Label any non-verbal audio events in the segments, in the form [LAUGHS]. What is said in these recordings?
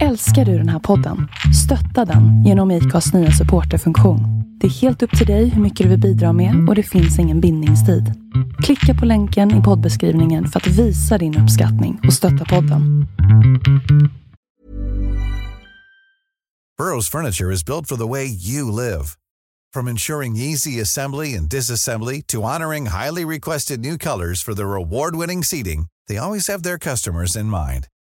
Älskar du den här podden? Stötta den genom IKAs nya supporterfunktion. Det är helt upp till dig hur mycket du vill bidra med och det finns ingen bindningstid. Klicka på länken i poddbeskrivningen för att visa din uppskattning och stötta podden. Burrow's furniture is built for the way you live. From ensuring easy assembly and disassembly to honoring highly requested new colors for their award-winning seating, they always have their customers in mind.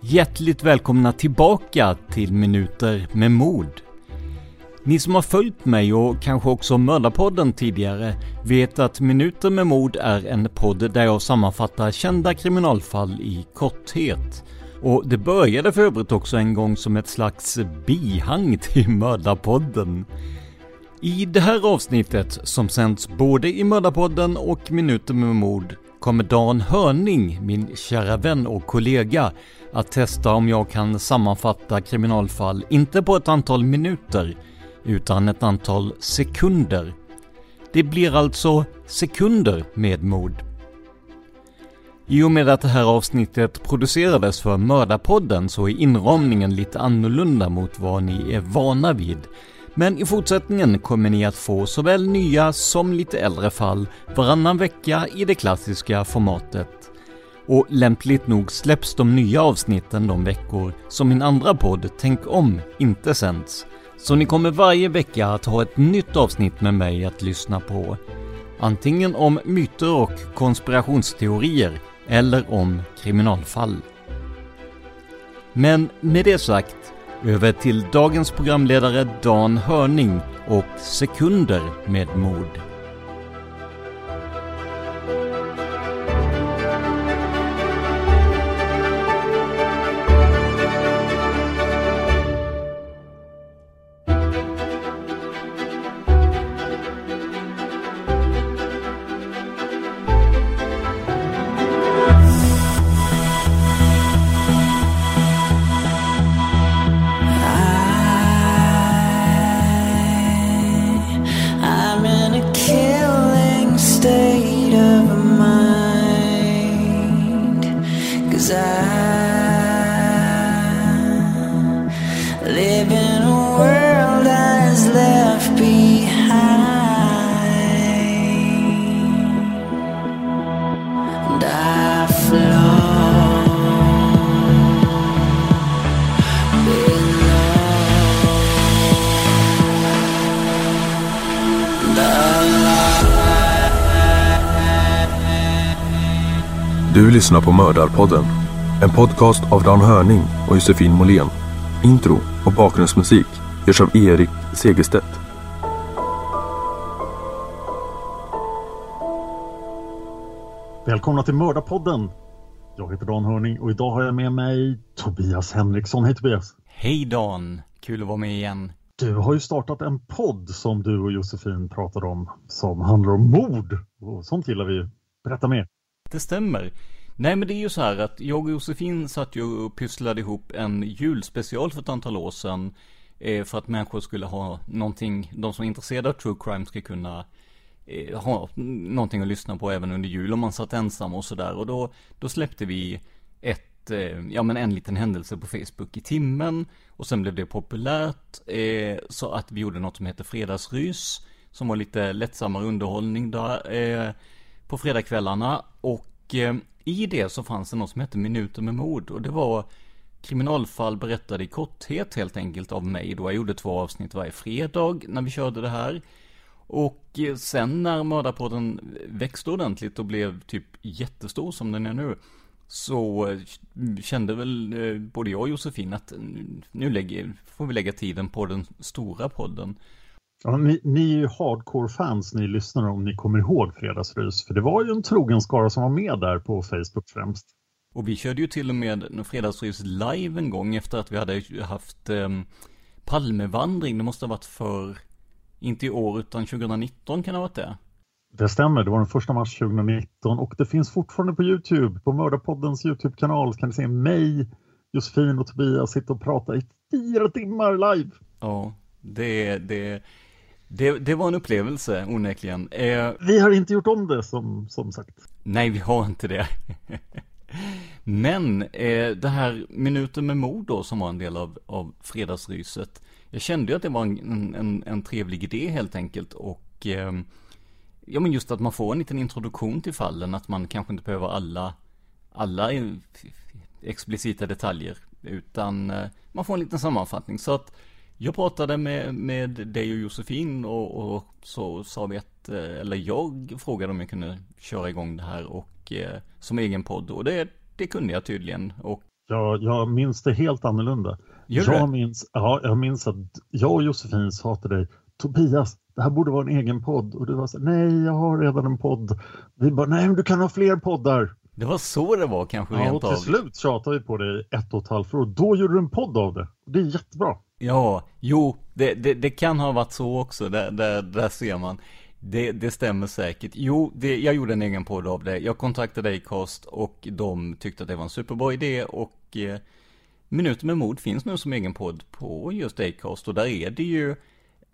Hjärtligt välkomna tillbaka till Minuter med mod. Ni som har följt mig och kanske också Mördarpodden tidigare vet att Minuter med mod är en podd där jag sammanfattar kända kriminalfall i korthet. Och det började för övrigt också en gång som ett slags bihang till Mördarpodden. I det här avsnittet, som sänds både i Mördarpodden och Minuter med mord, kommer Dan Hörning, min kära vän och kollega, att testa om jag kan sammanfatta kriminalfall, inte på ett antal minuter, utan ett antal sekunder. Det blir alltså sekunder med mod. I och med att det här avsnittet producerades för Mördarpodden så är inramningen lite annorlunda mot vad ni är vana vid. Men i fortsättningen kommer ni att få såväl nya som lite äldre fall varannan vecka i det klassiska formatet. Och lämpligt nog släpps de nya avsnitten de veckor som min andra podd Tänk om inte sänds. Så ni kommer varje vecka att ha ett nytt avsnitt med mig att lyssna på. Antingen om myter och konspirationsteorier eller om kriminalfall. Men med det sagt, över till dagens programledare Dan Hörning och Sekunder med mod. Lyssnar på Mördarpodden. En podcast av Dan Hörning och Josefin Måhlén. Intro och bakgrundsmusik görs av Erik Segerstedt. Välkomna till Mördarpodden! Jag heter Dan Hörning och idag har jag med mig Tobias Henriksson. Hej Tobias! Hej Dan! Kul att vara med igen. Du har ju startat en podd som du och Josefin pratade om som handlar om mord. Och sånt gillar vi ju. Berätta mer. Det stämmer. Nej men det är ju så här att jag och Josefin satt ju och pysslade ihop en julspecial för ett antal år sedan. Eh, för att människor skulle ha någonting, de som är intresserade av true crime ska kunna eh, ha någonting att lyssna på även under jul om man satt ensam och sådär. Och då, då släppte vi ett, eh, ja men en liten händelse på Facebook i timmen. Och sen blev det populärt, så att vi gjorde något som heter Fredagsrys. Som var lite lättsammare underhållning där, på fredagskvällarna. Och i det så fanns det något som hette Minuter med mord. Och det var kriminalfall berättade i korthet helt enkelt av mig. Då jag gjorde två avsnitt varje fredag när vi körde det här. Och sen när Mördarpodden växte ordentligt och blev typ jättestor som den är nu. Så kände väl eh, både jag och Josefin att nu- nu lägger, får vi lägga tiden på den stora podden. Ja, ni, ni är ju hardcore-fans, ni lyssnare, om ni kommer ihåg Fredagsrys. För det var ju en trogen skara som var med där på Facebook främst. Och vi körde ju till och med fredagsrys live en gång efter att vi hade haft eh, Palmevandring, det måste ha varit för, inte i år utan 2019 kan det ha varit det. Det stämmer, det var den första mars 2019 och det finns fortfarande på Youtube, på Mördarpoddens Youtube-kanal kan ni se mig, Josefin och Tobias sitta och prata i fyra timmar live. Ja, det, det, det, det var en upplevelse onekligen. Eh, Vi har inte gjort om det som, som sagt. nej, vi har inte det. [LAUGHS] Men eh, det här minuten med mod då som var en del av, av fredagsryset. Jag kände ju att det var en, en, en trevlig idé helt enkelt och eh, ja men just att man får en liten introduktion till fallen, att man kanske inte behöver alla, alla explicita detaljer, utan eh, man får en liten sammanfattning. Så att jag pratade med, med dig och Josefin och, och så sa vi att, eh, eller jag frågade om jag kunde köra igång det här och eh, som egen podd och det, det kunde jag tydligen. Och Jag, jag minns det helt annorlunda. Gör du det? jag, minns, ja, jag minns att jag och Josefin sa till dig, Tobias, det här borde vara en egen podd. Och du var så nej, jag har redan en podd. Vi bara, nej, men du kan ha fler poddar. det var så det var kanske Ja, och rent till av. slut tjatade vi på dig ett och ett halvt år. Då gjorde du en podd av det. Och Det är jättebra. Ja, jo, det, det, det kan ha varit så också, där, där, där ser man. Det, det stämmer säkert. Jo, det, jag gjorde en egen podd av det. Jag kontaktade Acast och de tyckte att det var en superbra idé och eh, Minuter med mod finns nu som egen podd på just Acast och där är det ju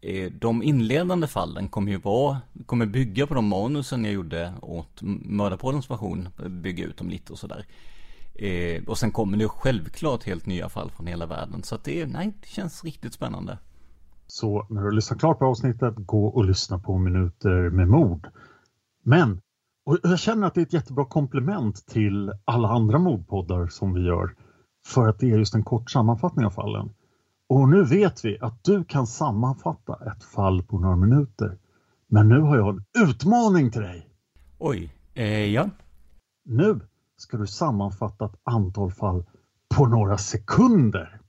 eh, de inledande fallen kommer ju vara, kommer bygga på de manusen jag gjorde åt Mördarpoddens version, bygga ut dem lite och sådär. Eh, och sen kommer det självklart helt nya fall från hela världen. Så att det, nej, det känns riktigt spännande. Så när du har lyssnat klart på avsnittet, gå och lyssna på Minuter med mord. Men, och jag känner att det är ett jättebra komplement till alla andra mordpoddar som vi gör. För att det är just en kort sammanfattning av fallen. Och nu vet vi att du kan sammanfatta ett fall på några minuter. Men nu har jag en utmaning till dig. Oj, eh, ja. Nu ska du sammanfatta ett antal fall på några sekunder.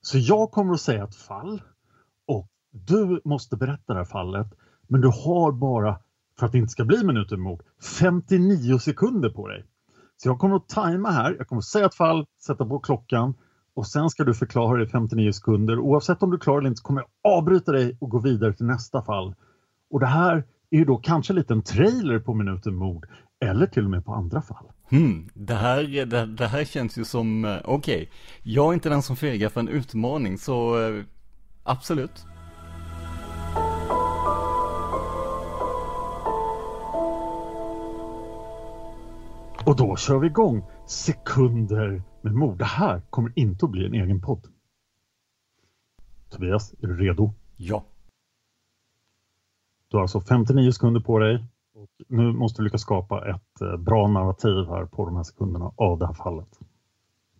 Så jag kommer att säga ett fall och du måste berätta det här fallet. Men du har bara, för att det inte ska bli minuter med mord, 59 sekunder på dig. Så jag kommer att tajma här, jag kommer att säga ett fall, sätta på klockan och sen ska du förklara det i 59 sekunder. Oavsett om du klarar det eller inte så kommer jag avbryta dig och gå vidare till nästa fall. Och det här är ju då kanske en liten trailer på minuten mord eller till och med på andra fall. Hmm, det här, det, det här känns ju som, eh, okej. Jag är inte den som fegar för en utmaning, så eh, absolut. Och då kör vi igång sekunder med mord. Det här kommer inte att bli en egen podd. Tobias, är du redo? Ja. Du har alltså 59 sekunder på dig. Och nu måste vi lyckas skapa ett eh, bra narrativ här på de här sekunderna av det här fallet.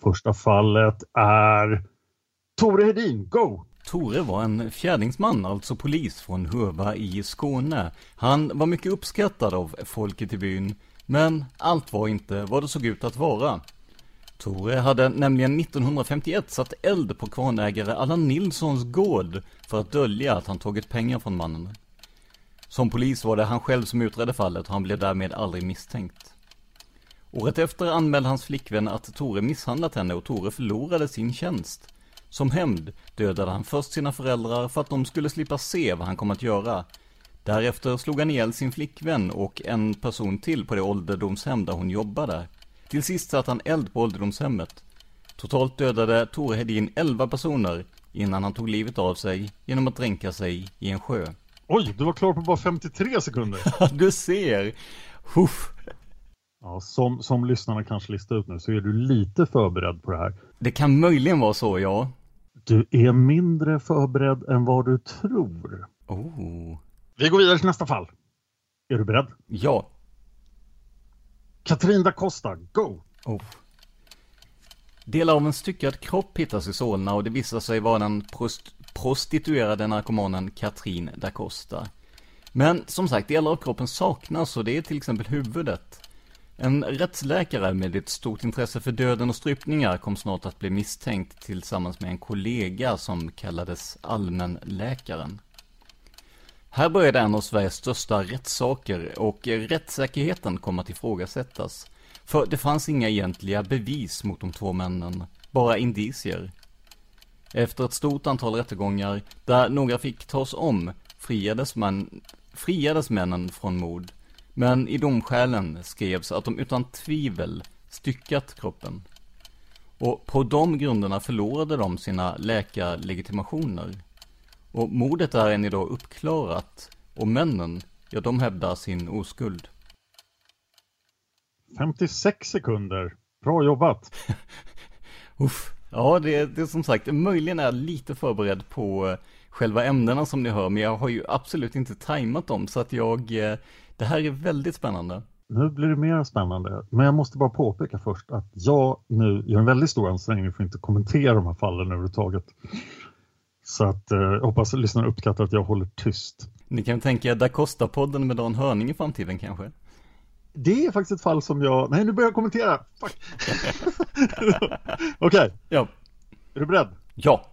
Första fallet är Tore Hedin, go! Tore var en fjärdingsman, alltså polis från Höva i Skåne. Han var mycket uppskattad av folket i byn, men allt var inte vad det såg ut att vara. Tore hade nämligen 1951 satt eld på kvarnägare Allan Nilssons gård för att dölja att han tagit pengar från mannen. Som polis var det han själv som utredde fallet och han blev därmed aldrig misstänkt. Året efter anmälde hans flickvän att Tore misshandlat henne och Tore förlorade sin tjänst. Som hämnd dödade han först sina föräldrar för att de skulle slippa se vad han kom att göra. Därefter slog han ihjäl sin flickvän och en person till på det ålderdomshem där hon jobbade. Till sist satte han eld på ålderdomshemmet. Totalt dödade Tore Hedin 11 personer innan han tog livet av sig genom att dränka sig i en sjö. Oj, du var klar på bara 53 sekunder. [LAUGHS] Du ser! Huff. Ja, som, som lyssnarna kanske listar ut nu så är du lite förberedd på det här. Det kan möjligen vara så, ja. Du är mindre förberedd än vad du tror. Oh. Vi går vidare till nästa fall. Är du beredd? Ja. Katrin da Costa, go! Oh. Delar av en styckad kropp hittas i Solna och det visar sig vara den prost prostituerade narkomanen Katrin da Costa. Men som sagt, delar av kroppen saknas och det är till exempel huvudet. En rättsläkare med ett stort intresse för döden och strypningar kom snart att bli misstänkt tillsammans med en kollega som kallades allmänläkaren. Här började en av Sveriges största rättssaker och rättssäkerheten kom att ifrågasättas. För det fanns inga egentliga bevis mot de två männen, bara indicier. Efter ett stort antal rättegångar, där några fick tas om, friades, man, friades männen från mord. Men i domskälen skrevs att de utan tvivel styckat kroppen. Och på de grunderna förlorade de sina läkarlegitimationer. Och mordet är än idag uppklarat. Och männen, ja de hävdar sin oskuld. 56 sekunder. Bra jobbat! [LAUGHS] Uff. Ja, det, det är som sagt, möjligen är jag lite förberedd på eh, själva ämnena som ni hör, men jag har ju absolut inte tajmat dem, så att jag, eh, det här är väldigt spännande. Nu blir det mer spännande, men jag måste bara påpeka först att jag nu gör en väldigt stor ansträngning för att inte kommentera de här fallen överhuvudtaget. Så att eh, jag hoppas att lyssnarna uppskattar att jag håller tyst. Ni kan tänka Da Costa-podden med Dan Hörning i framtiden kanske? Det är faktiskt ett fall som jag... Nej, nu börjar jag kommentera! Fuck! [LAUGHS] Okej, okay. Ja. är du beredd? Ja.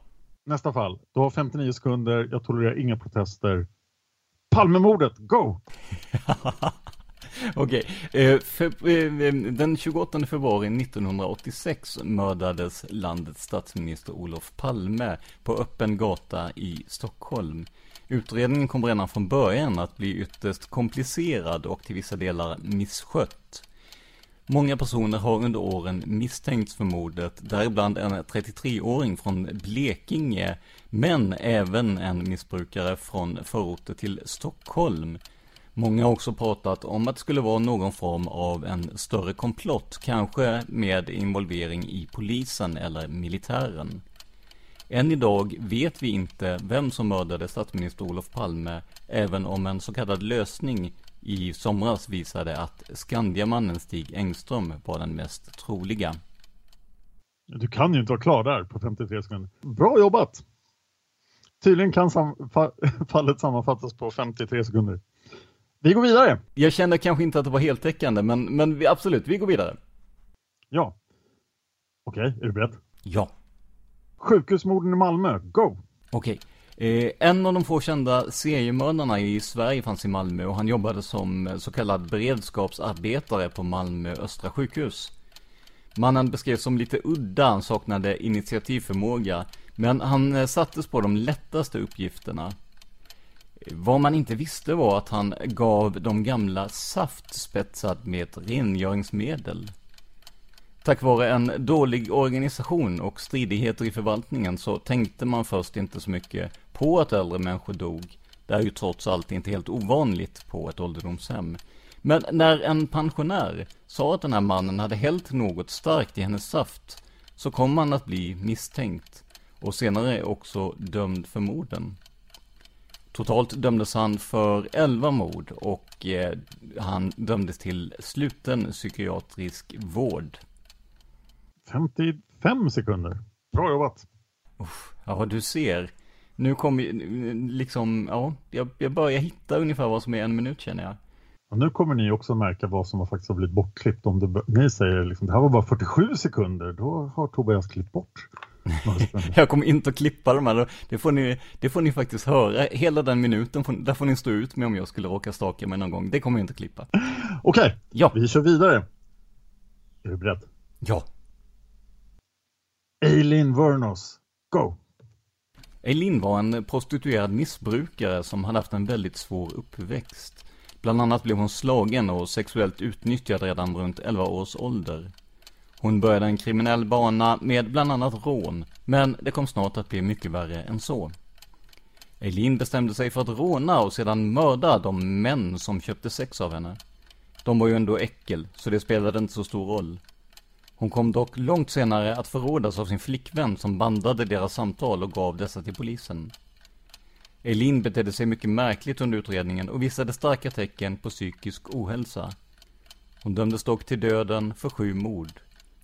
Nästa fall. Du har 59 sekunder, jag tolererar inga protester. Palmemordet, go! [LAUGHS] Okej, eh, fe- eh, den 28 februari 1986 mördades landets statsminister Olof Palme på öppen gata i Stockholm. Utredningen kom redan från början att bli ytterst komplicerad och till vissa delar misskött. Många personer har under åren misstänkts för mordet, däribland en 33-åring från Blekinge, men även en missbrukare från förorter till Stockholm. Många har också pratat om att det skulle vara någon form av en större komplott, kanske med involvering i polisen eller militären. Än idag vet vi inte vem som mördade statsminister Olof Palme, även om en så kallad lösning i somras visade att Skandiamannen Stig Engström var den mest troliga. Du kan ju inte vara klar där på 53 sekunder. Bra jobbat! Tydligen kan sam fa- [LAUGHS] fallet sammanfattas på 53 sekunder. Vi går vidare. Jag kände kanske inte att det var heltäckande, men, men vi, absolut, vi går vidare. Ja. Okej, är du beredd? Ja. Sjukhusmorden i Malmö, go! Okej. Eh, en av de få kända seriemördarna i Sverige fanns i Malmö och han jobbade som eh, så kallad beredskapsarbetare på Malmö Östra sjukhus. Mannen beskrevs som lite udda, han saknade initiativförmåga, men han eh, sattes på de lättaste uppgifterna. Eh, vad man inte visste var att han gav de gamla saft spetsad med ett rengöringsmedel. Tack vare en dålig organisation och stridigheter i förvaltningen så tänkte man först inte så mycket på att äldre människor dog. Det är ju trots allt inte helt ovanligt på ett ålderdomshem. Men när en pensionär sa att den här mannen hade hällt något starkt i hennes saft så kom han att bli misstänkt och senare också dömd för morden. Totalt dömdes han för 11 mord och eh, han dömdes till sluten psykiatrisk vård. 55 sekunder. Bra jobbat. Ja, du ser. Nu kommer liksom, ja, jag, jag börjar hitta ungefär vad som är en minut känner jag. Och nu kommer ni också märka vad som har faktiskt har blivit bortklippt. Om det, ni säger liksom, det här var bara 47 sekunder, då har Tobias klippt bort. [LAUGHS] Jag kommer inte att klippa de här, det får ni, det får ni faktiskt höra. Hela den minuten, får, där får ni stå ut med om jag skulle råka staka mig någon gång. Det kommer jag inte att klippa. Okej, Ja, vi kör vidare. Är du beredd? ja. Eileen Vernos, go! Eileen var en prostituerad missbrukare som hade haft en väldigt svår uppväxt. Bland annat blev hon slagen och sexuellt utnyttjad redan runt 11 års ålder. Hon började en kriminell bana med bland annat rån, men det kom snart att bli mycket värre än så. Eileen bestämde sig för att råna och sedan mörda de män som köpte sex av henne. De var ju ändå äckel, så det spelade inte så stor roll. Hon kom dock långt senare att förrådas av sin flickvän som bandade deras samtal och gav dessa till polisen. Eileen betedde sig mycket märkligt under utredningen och visade starka tecken på psykisk ohälsa. Hon dömdes dock till döden för sju mord.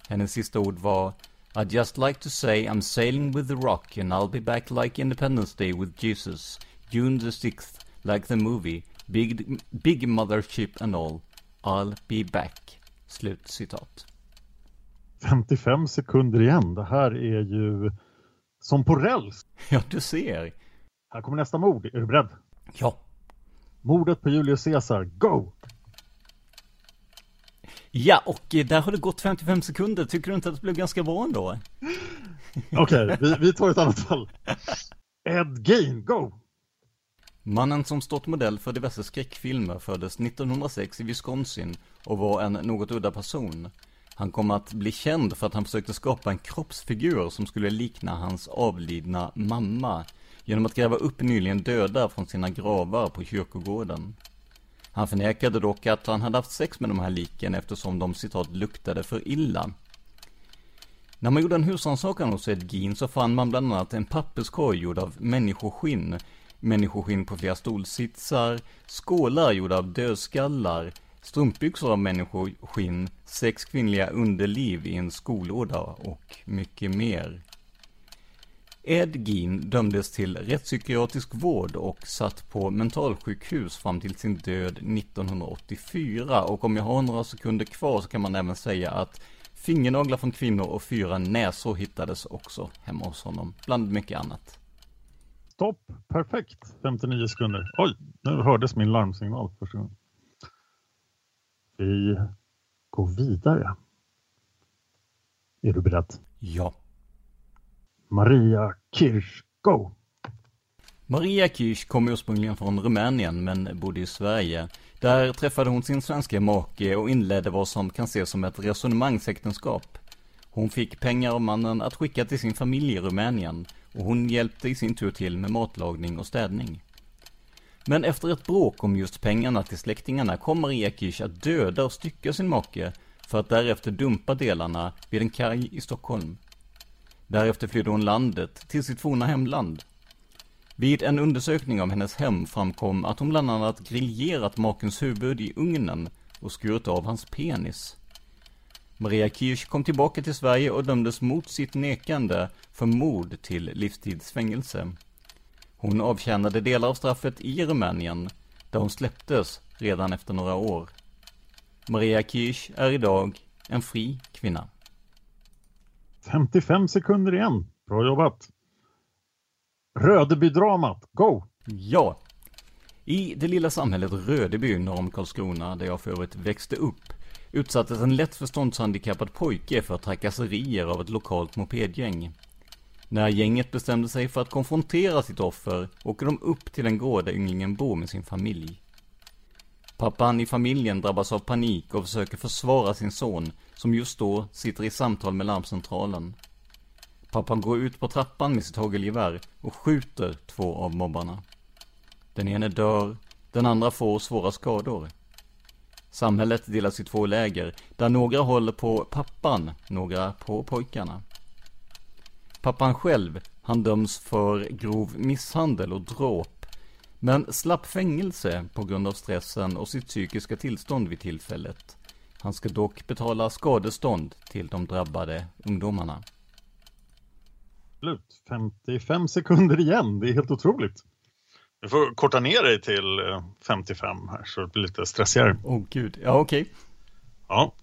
Hennes sista ord var I'd just like to say I'm sailing with the rock and I'll be back like Independence Day with Jesus, June the 6th, like the movie, big, big mothership and all. I'll be back. Slut citat. 55 sekunder igen. Det här är ju som på räls. Ja, du ser. Här kommer nästa mord. Är du beredd? Ja. Mordet på Julius Caesar, go! Ja, och eh, där har det gått 55 sekunder. Tycker du inte att det blev ganska bra ändå? [LAUGHS] Okej, vi, vi tar ett annat fall. Ed Gein, go! Mannen som stått modell för diverse skräckfilmer föddes 1906 i Wisconsin och var en något udda person. Han kom att bli känd för att han försökte skapa en kroppsfigur som skulle likna hans avlidna mamma genom att gräva upp nyligen döda från sina gravar på kyrkogården. Han förnekade dock att han hade haft sex med de här liken eftersom de citat luktade för illa. När man gjorde en husrannsakan hos Ed Gein så fann man bland annat en papperskorg gjord av människoskinn, människoskinn på flera stolsitsar, skålar gjorda av dödskallar, strumpbyxor av människoskinn, sex kvinnliga underliv i en skolåda och mycket mer. Ed Gein dömdes till rättspsykiatrisk vård och satt på mentalsjukhus fram till sin död 1984 och om jag har några sekunder kvar så kan man även säga att fingernaglar från kvinnor och fyra näsor hittades också hemma hos honom, bland mycket annat. Stopp, perfekt. 59 sekunder. Oj, nu hördes min larmsignal första gången. Vi går vidare. Är du beredd? Ja. Maria Kirsch, go! Maria Kirsch kom ursprungligen från Rumänien men bodde i Sverige. Där träffade hon sin svenska make och inledde vad som kan ses som ett resonemangsäktenskap. Hon fick pengar av mannen att skicka till sin familj i Rumänien och hon hjälpte i sin tur till med matlagning och städning. Men efter ett bråk om just pengarna till släktingarna kom Maria att döda och stycka sin make för att därefter dumpa delarna vid en kaj i Stockholm. Därefter flydde hon landet till sitt forna hemland. Vid en undersökning av hennes hem framkom att hon bland annat griljerat makens huvud i ugnen och skurit av hans penis. Maria Kirsch kom tillbaka till Sverige och dömdes mot sitt nekande för mord till livstidsfängelse. Hon avtjänade delar av straffet i Rumänien, där hon släpptes redan efter några år. Maria Kirsch är idag en fri kvinna. 55 sekunder igen. Bra jobbat. Rödebydramat, go! Ja. I det lilla samhället Rödeby norr om Karlskrona, där jag för övrigt växte upp, utsattes en lätt förståndshandikappad pojke för trakasserier av ett lokalt mopedgäng. När gänget bestämde sig för att konfrontera sitt offer åker de upp till en gård där ynglingen bor med sin familj. Pappan i familjen drabbas av panik och försöker försvara sin son, som just då sitter i samtal med larmcentralen. Pappan går ut på trappan med sitt hagelgevär och skjuter två av mobbarna. Den ene dör, den andra får svåra skador. Samhället delas i två läger, där några håller på pappan, några på pojkarna. Pappan själv, han döms för grov misshandel och dråp, men slapp fängelse på grund av stressen och sitt psykiska tillstånd vid tillfället. Han ska dock betala skadestånd till de drabbade ungdomarna. Slut. 55 sekunder igen. Det är helt otroligt. Du får korta ner dig till eh, 55 här så det blir lite stressigare. Åh oh, gud, ja okej. Ja.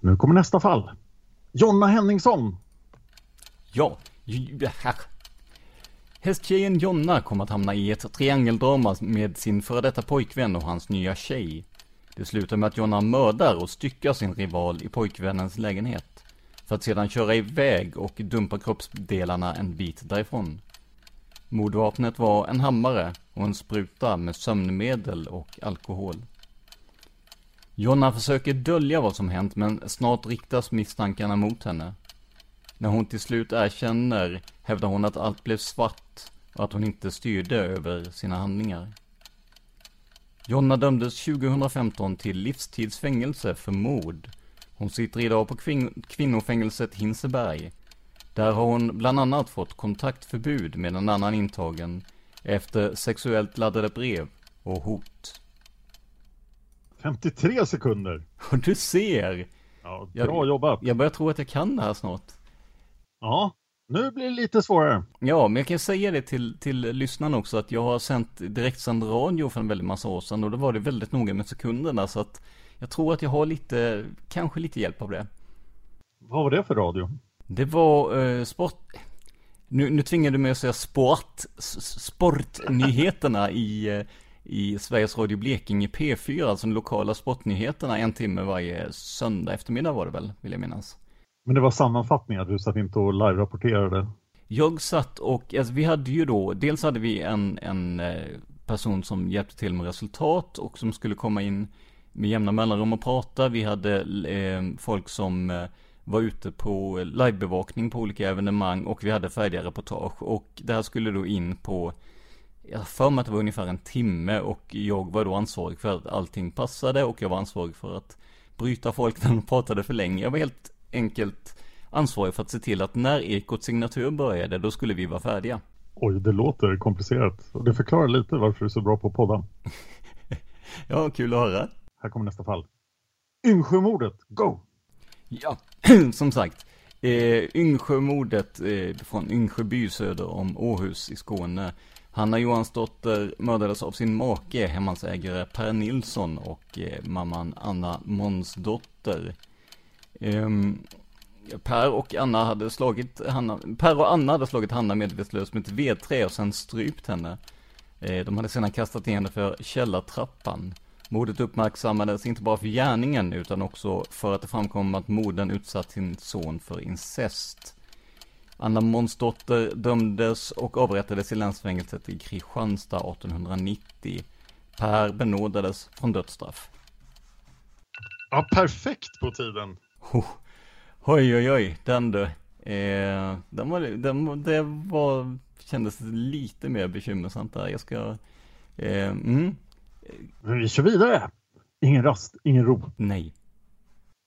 Nu kommer nästa fall. Jonna Henningsson. Ja. Hästtjejen Jonna kom att hamna i ett triangeldrama med sin före detta pojkvän och hans nya tjej. Det slutar med att Jonna mördar och styckar sin rival i pojkvännens lägenhet. För att sedan köra iväg och dumpa kroppsdelarna en bit därifrån. Mordvapnet var en hammare och en spruta med sömnmedel och alkohol. Jonna försöker dölja vad som hänt men snart riktas misstankarna mot henne. När hon till slut erkänner hävdar hon att allt blev svart och att hon inte styrde över sina handlingar. Jonna dömdes 2015 till livstidsfängelse för mord. Hon sitter idag på kvin kvinnofängelset Hinseberg. Där har hon bland annat fått kontaktförbud med en annan intagen efter sexuellt laddade brev och hot. 53 sekunder. Och du ser! Ja, bra jobbat. Jag börjar tro att jag kan det här snart. Ja, nu blir det lite svårare. Ja, men jag kan säga det till, till lyssnarna också att jag har sänt direktsänd radio för en väldigt massa år sedan och då var det väldigt noga med sekunderna så att jag tror att jag har lite, kanske lite hjälp av det. Vad var det för radio? Det var eh, sport... Nu, nu tvingar du mig att säga sport, sportnyheterna i, eh, i Sveriges Radio Blekinge P4, alltså de lokala sportnyheterna, en timme varje söndag eftermiddag var det väl, vill jag minnas. Men det var sammanfattningar, du satt inte och live-rapporterade? Jag satt och, alltså vi hade ju då, dels hade vi en, en eh, person som hjälpte till med resultat och som skulle komma in med jämna mellanrum och prata. Vi hade eh, folk som eh, var ute på livebevakning på olika evenemang och vi hade färdiga reportage. Och det här skulle då in på, jag för mig att det var ungefär en timme och jag var då ansvarig för att allting passade och jag var ansvarig för att bryta folk när de pratade för länge. Jag var helt enkelt ansvarig för att se till att när Ekots signatur började, då skulle vi vara färdiga. Oj, det låter komplicerat. Och det förklarar lite varför du är så bra på podden. [LAUGHS] ja, kul att höra. Här kommer nästa fall. Yngsjömordet, go! Ja, [CLEARS THROAT] som sagt. Eh, Yngsjömordet eh, från Yngsjöby söder om Åhus i Skåne. Hanna Johansdotter mördades av sin make, hemmansägare Per Nilsson och eh, mamman Anna Månsdotter. Ehm, per och Anna hade slagit Hanna, Per och Anna hade slagit Hanna medvetslös med ett vedträ och sen strypt henne. Eh, de hade sedan kastat ner henne för källartrappan. Mordet uppmärksammades inte bara för gärningen utan också för att det framkom att modern utsatt sin son för incest. Anna Månsdotter dömdes och avrättades i länsfängelset i Kristianstad 1890. Per benådades från dödsstraff. Ja, perfekt på tiden. Oh. Oj, oj, oj, den du. Eh, den var, den, det var, kändes lite mer bekymmersamt där. Jag ska, eh, mm. Vi kör vidare. Ingen rast, ingen ro. Nej.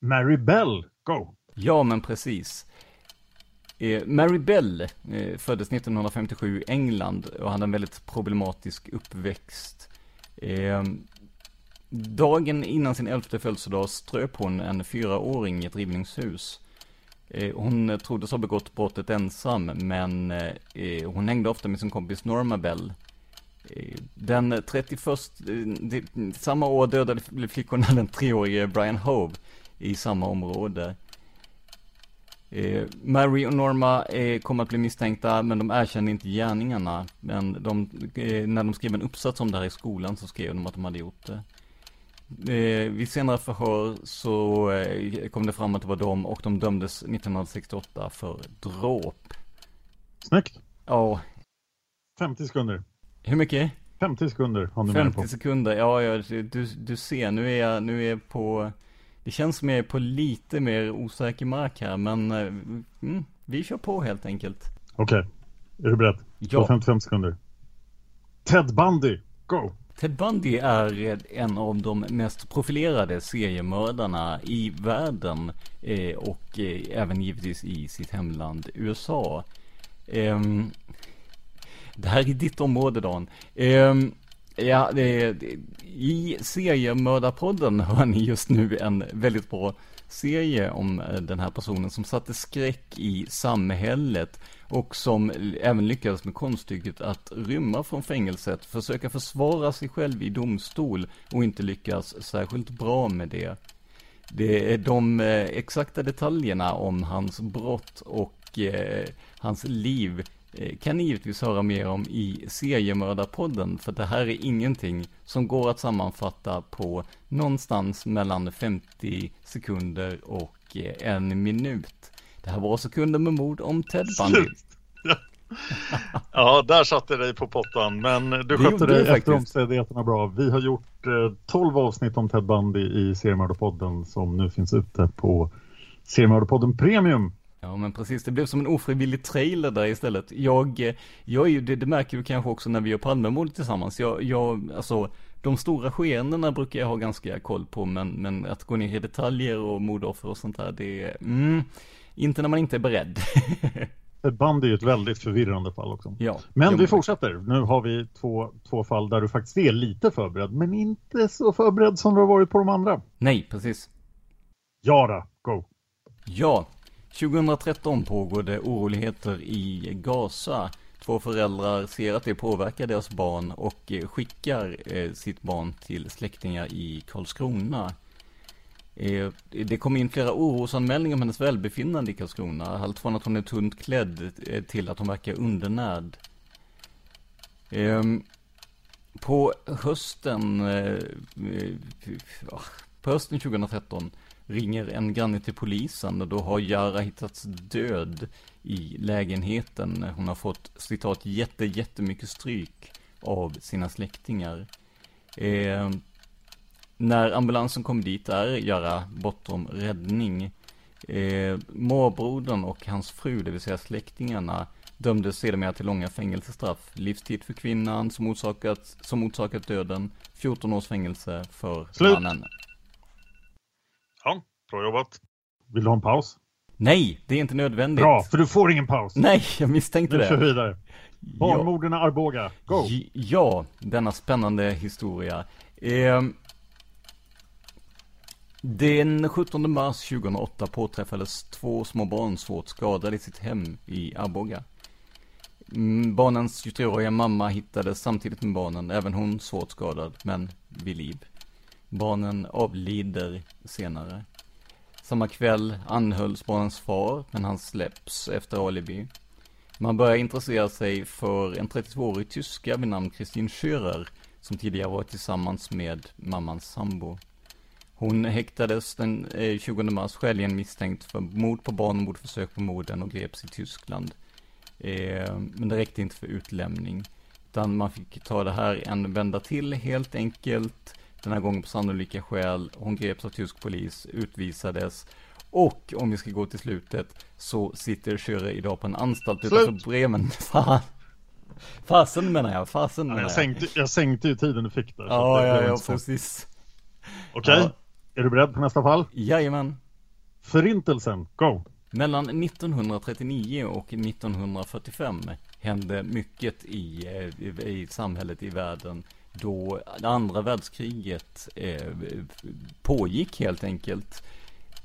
Mary Bell, go! Ja, men precis. Eh, Mary Bell eh, föddes 1957 i England och hade en väldigt problematisk uppväxt. Eh, dagen innan sin elfte födelsedag ströp hon en fyraåring i ett rivningshus. Eh, hon troddes ha begått brottet ensam, men eh, eh, hon hängde ofta med sin kompis Norma Bell den 31, samma år dödade flickorna den treårige Brian Hove i samma område. Mary och Norma kom att bli misstänkta, men de erkände inte gärningarna. Men de, när de skrev en uppsats om det här i skolan så skrev de att de hade gjort det. Eh, vid senare förhör så eh, kom det fram att det var de och de dömdes 1968 för dråp. Snyggt. Ja. 50 sekunder. Hur mycket? 50 sekunder har du 50 sekunder, ja, ja du, du ser, nu är jag, nu är jag på, det känns som jag är på lite mer osäker mark här, men eh, mm, vi kör på helt enkelt. Okej, okay. är du beredd? Ja. 55 sekunder. Ted Bundy, go! Ted Bundy är en av de mest profilerade seriemördarna i världen eh, och eh, även givetvis i sitt hemland USA. Eh, det här är ditt område Dan. Ehm, ja, i seriemördarpodden hör ni just nu en väldigt bra serie om eh, den här personen som satte skräck i samhället och som även lyckades med konststycket att rymma från fängelset, försöka försvara sig själv i domstol och inte lyckas särskilt bra med det. Det är de eh, exakta detaljerna om hans brott och eh, hans liv kan ni givetvis höra mer om i Seriemördarpodden, för det här är ingenting som går att sammanfatta på någonstans mellan 50 sekunder och eh, en minut. Det här var sekunder med mord om Ted Bundy. ja, där satte dig på pottan, men du skötte dig efter omständigheterna bra. Vi har gjort eh, 12 avsnitt om Ted Bundy i Seriemördarpodden som nu finns ute på Seriemördarpodden Premium Ja men precis, det blev som en ofrivillig trailer där istället. Jag, eh, jag är ju, det, det märker du kanske också när vi gör Palmemordet tillsammans. Jag, jag, alltså, de stora skeendena brukar jag ha ganska koll på, men, men att gå ner i detaljer och mordoffer och sånt där, det är, mm, inte när man inte är beredd. [LAUGHS] Ett band är ju ett väldigt förvirrande fall också. Ja, men vi fortsätter. Nu har vi två, två fall där du faktiskt är lite förberedd, men inte så förberedd som du har varit på de andra. Nej, precis. Jara, go! Ja, 2013 pågår det oroligheter i Gaza. Två föräldrar ser att det påverkar deras barn och eh, skickar eh, sitt barn till släktingar i Karlskrona. Eh, det kom in flera orosanmälningar om hennes välbefinnande i Karlskrona. Allt från att hon är tunt klädd till att hon verkar undernärd. Ehm, på hösten, på hösten 2013 ringer en granne till polisen och då har Jara hittats död i lägenheten. Hon har fått citat jätte, jättemycket stryk av sina släktingar. Eh, när ambulansen kom dit är Jara bortom räddning. Eh, morbrodern och hans fru, det vill säga släktingarna, dömdes sedermera till långa fängelsestraff. Livstid för kvinnan som orsakat, som orsakat döden, 14 års fängelse för Slut. mannen. Ja, bra jobbat. Vill du ha en paus? Nej, det är inte nödvändigt. Bra, för du får ingen paus. Nej, jag misstänkte Nu kör vi det. vidare. Barnmorden i Arboga. Go! Ja, denna spännande historia. Eh, den 17 mars 2008 påträffades två små barn svårt skadade i sitt hem i Arboga. Mm, barnens 23-åriga mamma hittades samtidigt med barnen, även hon svårt skadad, men vid liv. Barnen avlider senare. Samma kväll anhölls barnens far, men han släpps efter alibi. Man börjar intressera sig för en 32-årig tyska vid namn Kristin Schürer, som tidigare varit tillsammans med mammans sambo. Hon häktades den eh, 20 mars skäligen misstänkt för mord på barn och mordförsök på morden och greps i Tyskland. Eh, men det räckte inte för utlämning. Utan man fick ta det här en vända till helt enkelt. Den här gången på sannolika skäl. Hon greps av tysk polis, utvisades. Och om vi ska gå till slutet så sitter Schürer idag på en anstalt Slut. utanför Bremen. [LAUGHS] Fan. Fasen menar jag, fasen menar jag, jag. sänkte, jag sänkte ju tiden du fick där. Ja, det ja, ja, precis. Okej, Ja. är du beredd på nästa fall? Jajamän. Förintelsen, go! Mellan 1939 och 1945 hände mycket i, eh, i, i samhället i världen då det andra världskriget eh, pågick helt enkelt.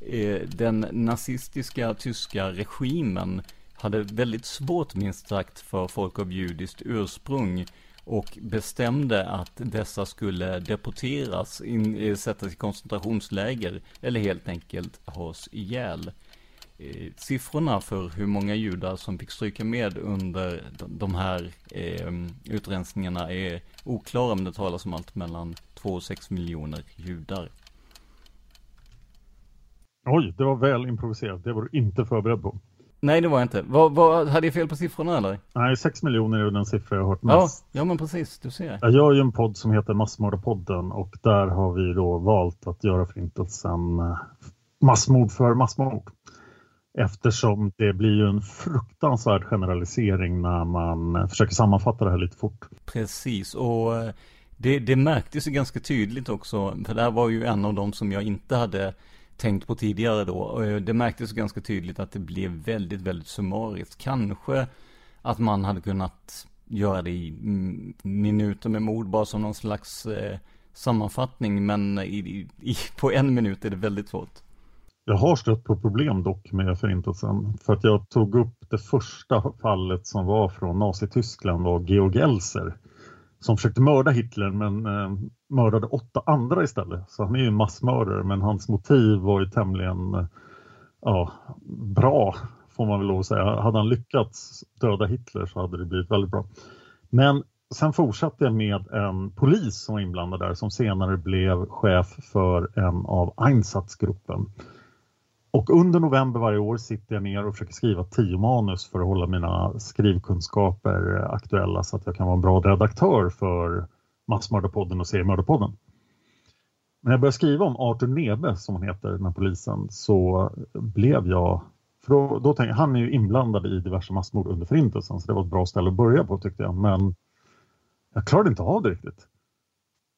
Eh, den nazistiska tyska regimen hade väldigt svårt minst sagt för folk av judiskt ursprung och bestämde att dessa skulle deporteras, in, eh, sättas i koncentrationsläger eller helt enkelt has ihjäl. Eh, siffrorna för hur många judar som fick stryka med under de- här eh, utrensningarna är oklara, men det talas om allt mellan 2 och 6 miljoner judar. Oj, det var väl improviserat. Det var du inte förberedd på. Nej, det var jag inte. Vad, vad, hade jag fel på siffrorna eller? Nej, 6 miljoner är den siffra jag har hört Ja, mest. ja men precis, du ser. Jag gör ju en podd som heter Massmördarpodden och där har vi då valt att göra förintelsen eh, massmord för massmord. Eftersom det blir ju en fruktansvärd generalisering när man försöker sammanfatta det här lite fort. Precis, och eh, det, det märktes ju ganska tydligt också, för det här var ju en av de som jag inte hade tänkt på tidigare då. Och eh, det märktes ganska tydligt att det blev väldigt, väldigt summariskt. Kanske att man hade kunnat göra det i minuter med mord, bara som någon slags eh, sammanfattning, men i, i, på en minut är det väldigt svårt. Jag har stött på problem dock med förintelsen för att jag tog upp det första fallet som var från Nazityskland var Georg Elser som försökte mörda Hitler men eh, mördade åtta andra istället. Så han är ju massmördare men hans motiv var ju tämligen eh, ja, bra får man väl lov att säga. Hade han lyckats döda Hitler så hade det blivit väldigt bra. Men sen fortsatte jag med en polis som var inblandad där som senare blev chef för en av Einsatzgruppen. Och under november varje år sitter jag ner och försöker skriva tio manus för att hålla mina skrivkunskaper aktuella så att jag kan vara en bra redaktör för Massmördarpodden och Seriemördarpodden. När jag började skriva om Arthur Nebe, som han heter, den här polisen, så blev jag... För då, då tänkte jag, han är ju inblandad i diverse massmord under Förintelsen, så det var ett bra ställe att börja på tyckte jag. Men jag klarade inte av det riktigt.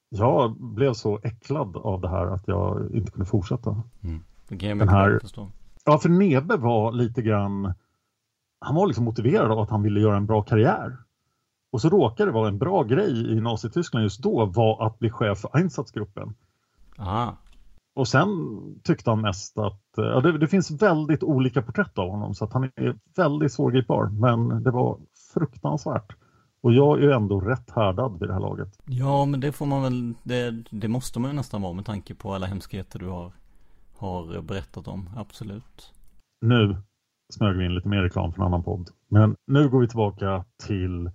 Jag blev så äcklad av det här att jag inte kunde fortsätta. Mm. Det kan jag Den här- förstå. Ja, för Nebe var lite grann... Han var liksom motiverad av att han ville göra en bra karriär. Och så råkade det vara en bra grej i Nazityskland just då var att bli chef för Einsatzgruppen. Aha, Och sen tyckte han mest att... Ja, det, det finns väldigt olika porträtt av honom så att han är väldigt svårgripbar. Men det var fruktansvärt. Och jag är ju ändå rätt härdad vid det här laget. Ja, men det får man väl, det, det måste man ju nästan vara med tanke på alla hemskheter du har, har berättat om, absolut. Nu smög vi in lite mer reklam för en annan podd. Men nu går vi tillbaka till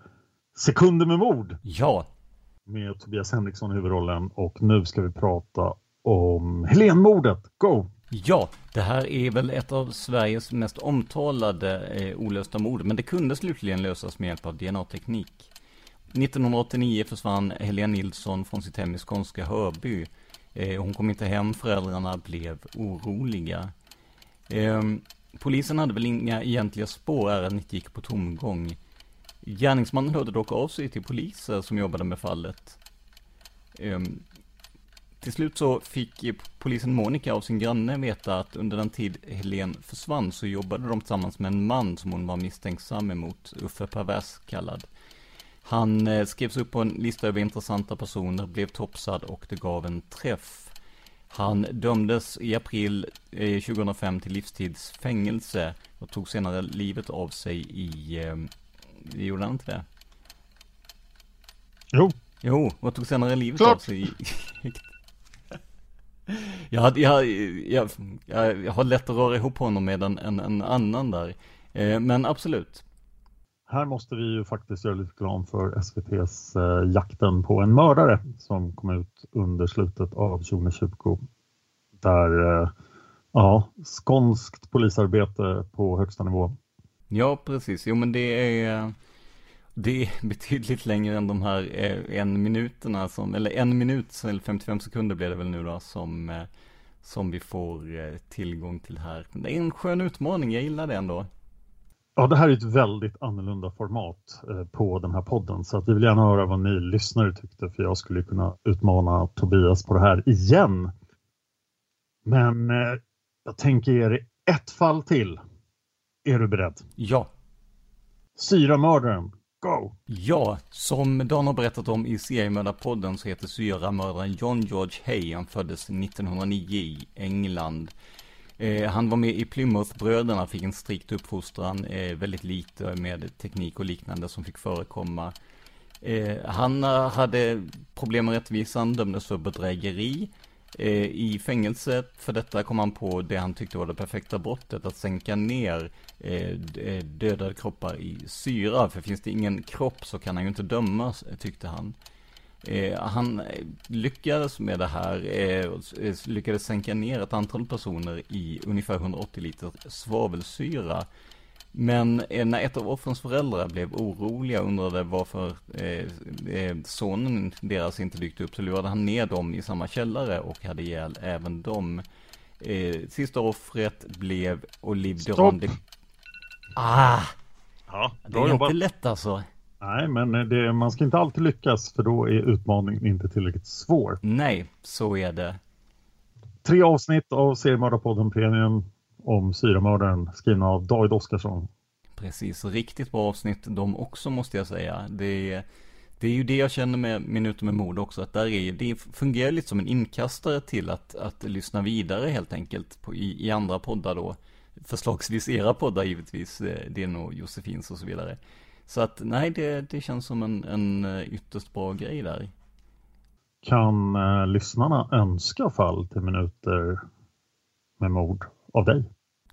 Sekunder med mord. Ja, med Tobias Henriksson i huvudrollen och nu ska vi prata om Helenmordet. Go! Ja, det här är väl ett av Sveriges mest omtalade eh, olösta mord, men det kunde slutligen lösas med hjälp av DNA-teknik. 1989 försvann Helene Nilsson från sitt hem i skånska Hörby. Eh, hon kom inte hem, föräldrarna blev oroliga. Ehm, polisen hade väl inga egentliga spår, ärendet gick på tomgång. Gärningsmannen hörde dock av sig till poliser som jobbade med fallet. Ehm, till slut så fick polisen Monica av sin granne veta att under den tid Helen försvann så jobbade de tillsammans med en man som hon var misstänksam emot, Uffe Pervers kallad. Han eh, skrevs upp på en lista över intressanta personer, blev topsad och det gav en träff. Han dömdes i april 2005 till livstidsfängelse och tog senare livet av sig i, eh, gjorde han inte det? Jo. Jo, och tog senare livet Klart. av sig i, jag, jag, jag, jag, har lätt att röra ihop honom med en, en, en annan där. Eh, men absolut. Här måste vi ju faktiskt göra lite reklam för SVTs eh, Jakten på en mördare som kom ut under slutet av 2020. Där, eh, ja, skånskt polisarbete på högsta nivå. Ja, precis. Jo, men det är, eh, det är [LAUGHS] betydligt längre än de här eh, en minuterna som, eller en minut, eller 55 sekunder blir det väl nu då, som, eh, som vi får eh, tillgång till här. Det är en skön utmaning, jag gillar det ändå. Ja, det här är ett väldigt annorlunda format eh, på den här podden så att vi vill gärna höra vad ni lyssnare tyckte för jag skulle kunna utmana Tobias på det här igen. Men eh, jag tänker ge dig ett fall till. Är du beredd? Ja. Syramördaren, go! Ja, som Dan har berättat om i seriemördarpodden så heter syramördaren John George Hay. Han föddes 1909 i England. Eh, han var med i Plymouth-bröderna, fick en strikt uppfostran, eh, väldigt lite med teknik och liknande som fick förekomma. Eh, han eh, hade problem med rättvisan, dömdes för bedrägeri. Eh, I fängelset för detta kom han på det han tyckte var det perfekta brottet, att sänka ner eh, dödade kroppar i syra. För finns det ingen kropp så kan han ju inte dömas, tyckte han. Eh, han lyckades med det här, eh, eh, lyckades sänka ner ett antal personer i ungefär 180 liter svavelsyra. Men eh, när ett av offrens föräldrar blev oroliga och undrade varför sonen deras inte dykt upp så lurade han ner dem i samma källare och hade ihjäl även dem. Sista offret blev Olive Stopp. Ah! Ja, Det är inte lätt alltså. Nej, men det, man ska inte alltid lyckas för då är utmaningen inte tillräckligt svår. Nej, så är det. Tre avsnitt av Seriemördarpodden Premium om syramördaren skrivna av David Oskarsson. Precis, riktigt bra avsnitt de också måste jag säga. Det är, det är ju det jag känner med Minuter med mord också, att där är, det fungerar lite som en inkastare till att, att lyssna vidare helt enkelt på, i, i andra poddar då. Förslagsvis era poddar givetvis, eh, Din och Josefins och så vidare. Så att nej, det, det känns som en, en eh, ytterst bra grej där. Kan eh, lyssnarna önska fall till minuter med mord av dig?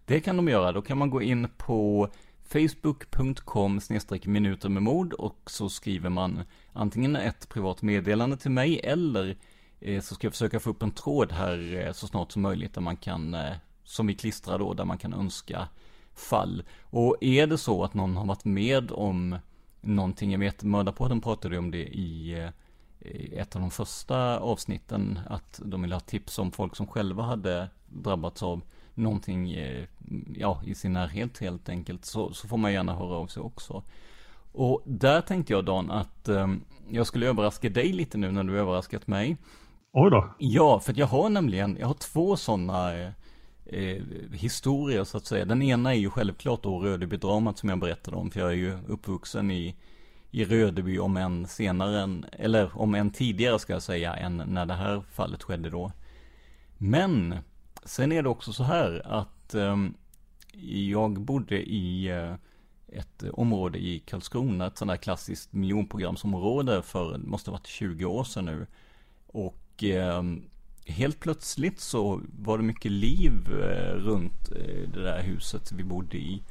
Det kan de göra, då kan man gå in på facebook.com minuter med mord och så skriver man antingen ett privat meddelande till mig eller eh, så ska jag försöka få upp en tråd här eh, så snart som möjligt där man kan, som vi klistrar då, där man kan önska fall. Och är det så att någon har varit med om någonting, jag vet Mördarpodden pratade om det i eh, ett av de första avsnitten att de ville ha tips om folk som själva hade drabbats av någonting, eh, ja, i sin närhet helt enkelt, så, så får man gärna höra av sig också. Och där tänkte jag Dan att eh, jag skulle överraska dig lite nu när du överraskat mig. Oj då. Ja, för jag har nämligen, jag har två sådana eh, historier så att säga. Den ena är ju självklart då Rödebydramat som jag berättade om, för jag är ju uppvuxen i, i Rödeby om en senare, än, eller om en tidigare ska jag säga, än när det här fallet skedde då. Men, sen är det också så här att eh, jag bodde i eh, ett område i Karlskrona, ett sånt där klassiskt miljonprogramsområde för, det måste ha varit 20 år sedan nu. Och eh, helt plötsligt så var det mycket liv eh, runt eh, det där huset vi bodde i.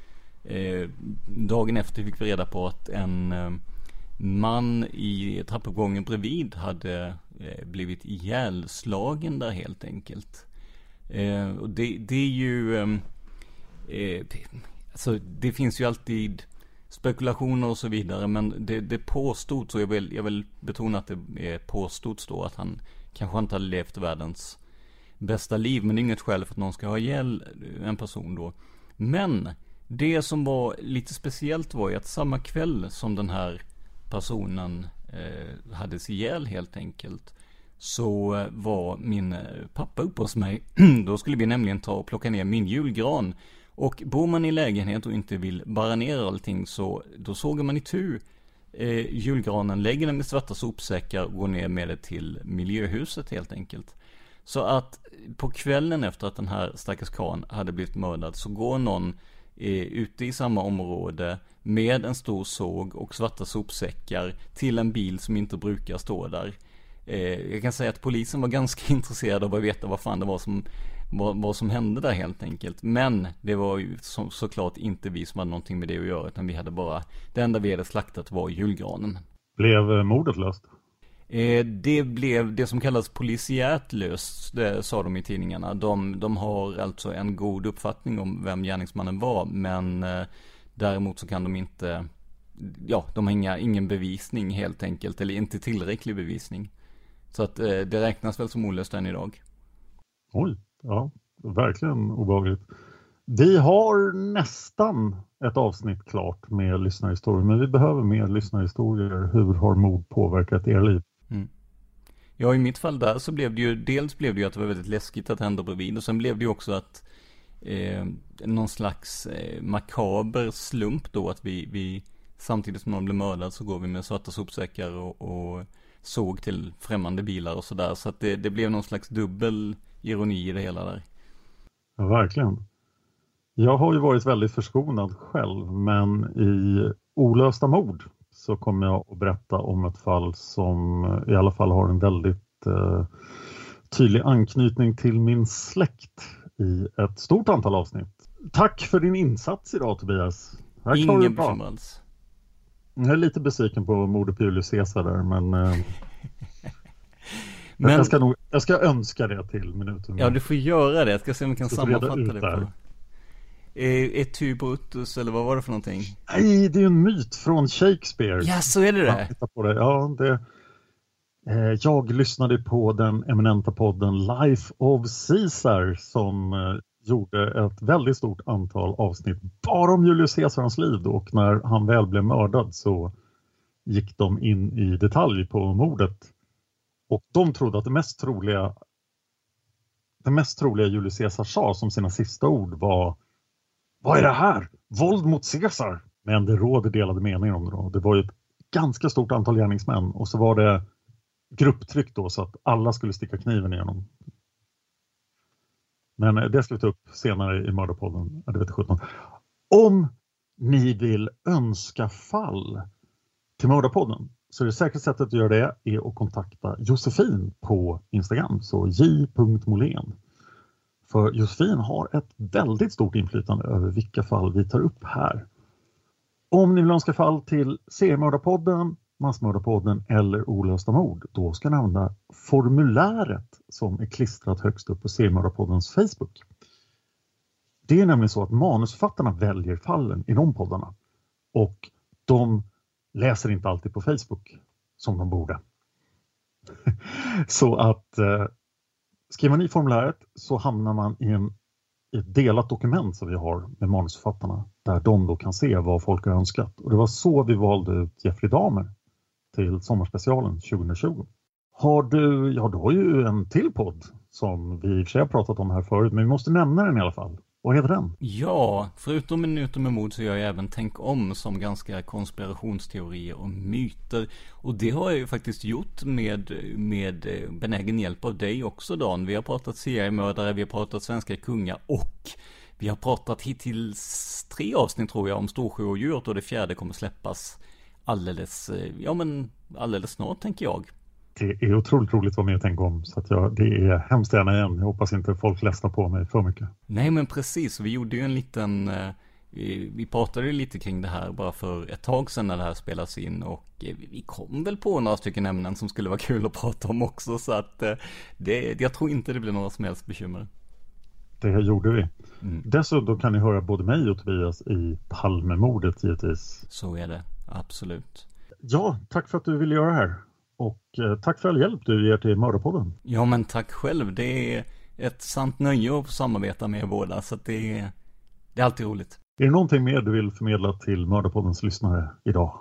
Eh, dagen efter fick vi reda på att en man i trappuppgången bredvid hade blivit ihjälslagen där helt enkelt. Och det, det är ju, ehm, alltså det finns ju alltid spekulationer och så vidare, men det, det påstods, och jag vill, jag vill betona att det påstods då, att han kanske inte hade levt världens bästa liv, men det är inget skäl för att någon ska ha ihjäl en person då. Men, det som var lite speciellt var ju att samma kväll som den här personen eh, hades ihjäl helt enkelt, så eh, var min eh, pappa uppe hos mig. [CLEARS THROAT] Då skulle vi nämligen ta och plocka ner min julgran. Och bor man i lägenhet och inte vill bara ner allting så då sågar man i tur eh, julgranen, lägger den i svarta sopsäckar och går ner med det till miljöhuset helt enkelt. Så att på kvällen efter att den här stackars karln hade blivit mördad så går någon eh, ute i samma område med en stor såg och svarta sopsäckar till en bil som inte brukar stå där. Eh, jag kan säga att polisen var ganska [LAUGHS] intresserad av att veta vad fan det var som, vad, vad som hände där helt enkelt. Men det var ju så, såklart inte vi som hade någonting med det att göra, utan vi hade bara, det enda vi hade slaktat var julgranen. Blev eh, mordet löst? Eh, det blev det som kallas polisiärt löst, det sa de i tidningarna. De, de har alltså en god uppfattning om vem gärningsmannen var, men eh, däremot så kan de inte, ja, de har inga, ingen bevisning helt enkelt, eller inte tillräcklig bevisning. Så att det räknas väl som olöst än idag. Oj, ja, verkligen obehagligt. Vi har nästan ett avsnitt klart med lyssnarhistorier, men vi behöver mer lyssnarhistorier. Hur har mord påverkat er liv? Mm. Ja, i mitt fall där så blev det ju, dels blev det ju att det var väldigt läskigt att hända bredvid och sen blev det ju också att eh, någon slags eh, makaber slump då att vi, vi samtidigt som någon blev mördad så går vi med svarta sopsäckar och, och såg till främmande bilar och sådär. Så att det, det blev någon slags dubbel ironi i det hela där. Ja, verkligen. Jag har ju varit väldigt förskonad själv, men i olösta mord så kommer jag att berätta om ett fall som i alla fall har en väldigt eh, tydlig anknytning till min släkt i ett stort antal avsnitt. Tack för din insats idag Tobias. Ingen bekymmer alls. Jag är lite besviken på mordet på Julius Caesar där, men, eh, men... Jag, ska nog, jag ska önska det till minuten. Ja, du får göra det. Jag ska se om vi kan sammanfatta det på. Etu Brutus eller vad var det för någonting? Nej, det är en myt från Shakespeare. Ja, så är det det? På det. Ja, det eh, jag lyssnade på den eminenta podden Life of Caesar som eh, gjorde ett väldigt stort antal avsnitt bara om Julius Caesars liv och när han väl blev mördad så gick de in i detalj på mordet. Och de trodde att det mest troliga det mest troliga Julius Caesar sa som sina sista ord var Vad är det här? Våld mot Caesar! Men det råder delade meningar om det då. Det var ju ett ganska stort antal gärningsmän och så var det grupptryck då så att alla skulle sticka kniven igenom. Men eh, det ska vi ta upp senare i Mördarpodden. Det vet 17. Om ni vill önska fall till Mördarpodden så är det säkra sättet att göra det är att kontakta Josefin på Instagram, så j.molén. För Josefin har ett väldigt stort inflytande över vilka fall vi tar upp här. Om ni vill önska fall till Seriemördarpodden Massmördarpodden eller Olösta mord, då ska ni använda formuläret som är klistrat högst upp på Seriemördarpoddens Facebook. Det är nämligen så att manusförfattarna väljer fallen i de poddarna och de läser inte alltid på Facebook som de borde. [LAUGHS] så att eh, skriver man i formuläret så hamnar man i, en, i ett delat dokument som vi har med manusförfattarna där de då kan se vad folk har önskat. Och det var så vi valde ut Jeffrey Dahmer till sommarspecialen 2020. Har du, ja du har ju en till podd som vi i och för sig har pratat om här förut, men vi måste nämna den i alla fall. Vad heter den? Ja, förutom Minuter med mod så gör jag även Tänk om som ganska konspirationsteorier och myter. Och det har jag ju faktiskt gjort med, med eh, benägen hjälp av dig också Dan. Vi har pratat seriemördare, vi har pratat svenska kungar och vi har pratat hittills tre avsnitt tror jag om storsjöodjuret och det fjärde kommer släppas alldeles, eh, ja men alldeles snart tänker jag. Det är otroligt roligt att vara med och tänka om så att jag, det är hemskt gärna igen. Jag hoppas inte folk ledsnar på mig för mycket. Nej men precis, vi gjorde ju en liten eh, vi pratade lite kring det här bara för ett tag sedan när det här spelas in och eh, vi kom väl på några stycken ämnen som skulle vara [LAUGHS] kul att prata om också så att det, jag tror inte det blir några som helst bekymmer. Det gjorde vi. Mm. Dessutom kan ni höra både mig och Tobias i Palmemordet givetvis. Så är det, absolut. Ja, tack för att du ville göra det här. Och eh, tack för all hjälp du ger till Mördarpodden. Ja, men tack själv. Det är ett sant nöje att få samarbeta med er båda, så att det är, det är alltid roligt. Är det någonting mer du vill förmedla till Mördarpoddens lyssnare idag?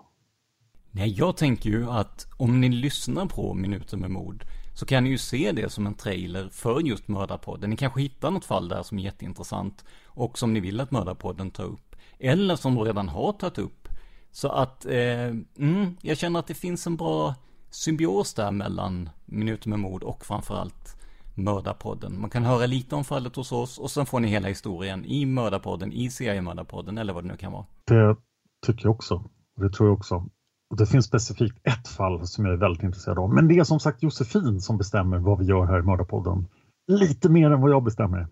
Nej, jag tänker ju att om ni lyssnar på Minuter med mord så kan ni ju se det som en trailer för just Mördarpodden. Ni kanske hittar något fall där som är jätteintressant och som ni vill att Mördarpodden tar upp. Eller som redan har tagit upp. Så att, eh, mm, jag känner att det finns en bra symbios där mellan Minuter med mord och framförallt Mördarpodden. Man kan höra lite om fallet hos oss och sen får ni hela historien i Mördarpodden, i seriemördarpodden eller vad det nu kan vara. Det tycker jag också. Det tror jag också. Och det finns specifikt ett fall som jag är väldigt intresserad av. Men det är som sagt Josefin som bestämmer vad vi gör här i Mördarpodden. Lite mer än vad jag bestämmer.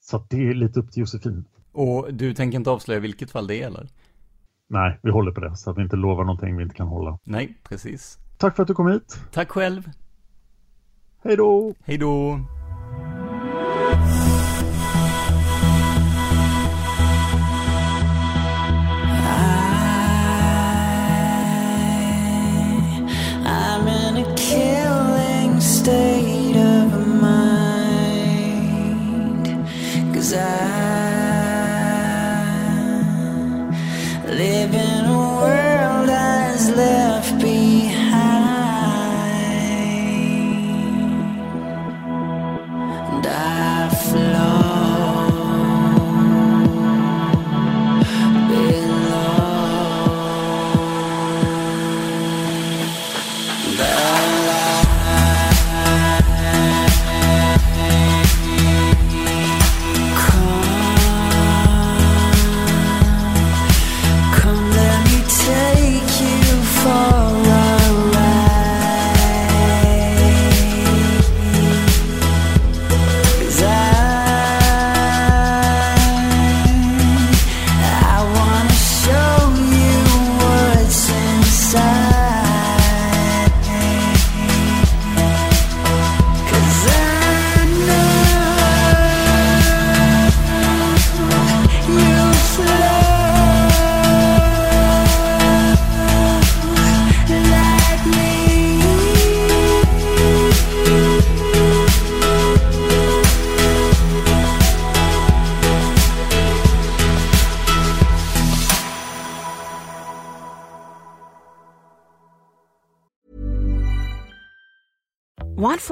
Så det är lite upp till Josefin. Och du tänker inte avslöja vilket fall det är eller? Nej, vi håller på det så att vi inte lovar någonting vi inte kan hålla. Nej, precis. Tack för att du kom hit. Tack själv. Hej då! Hej då.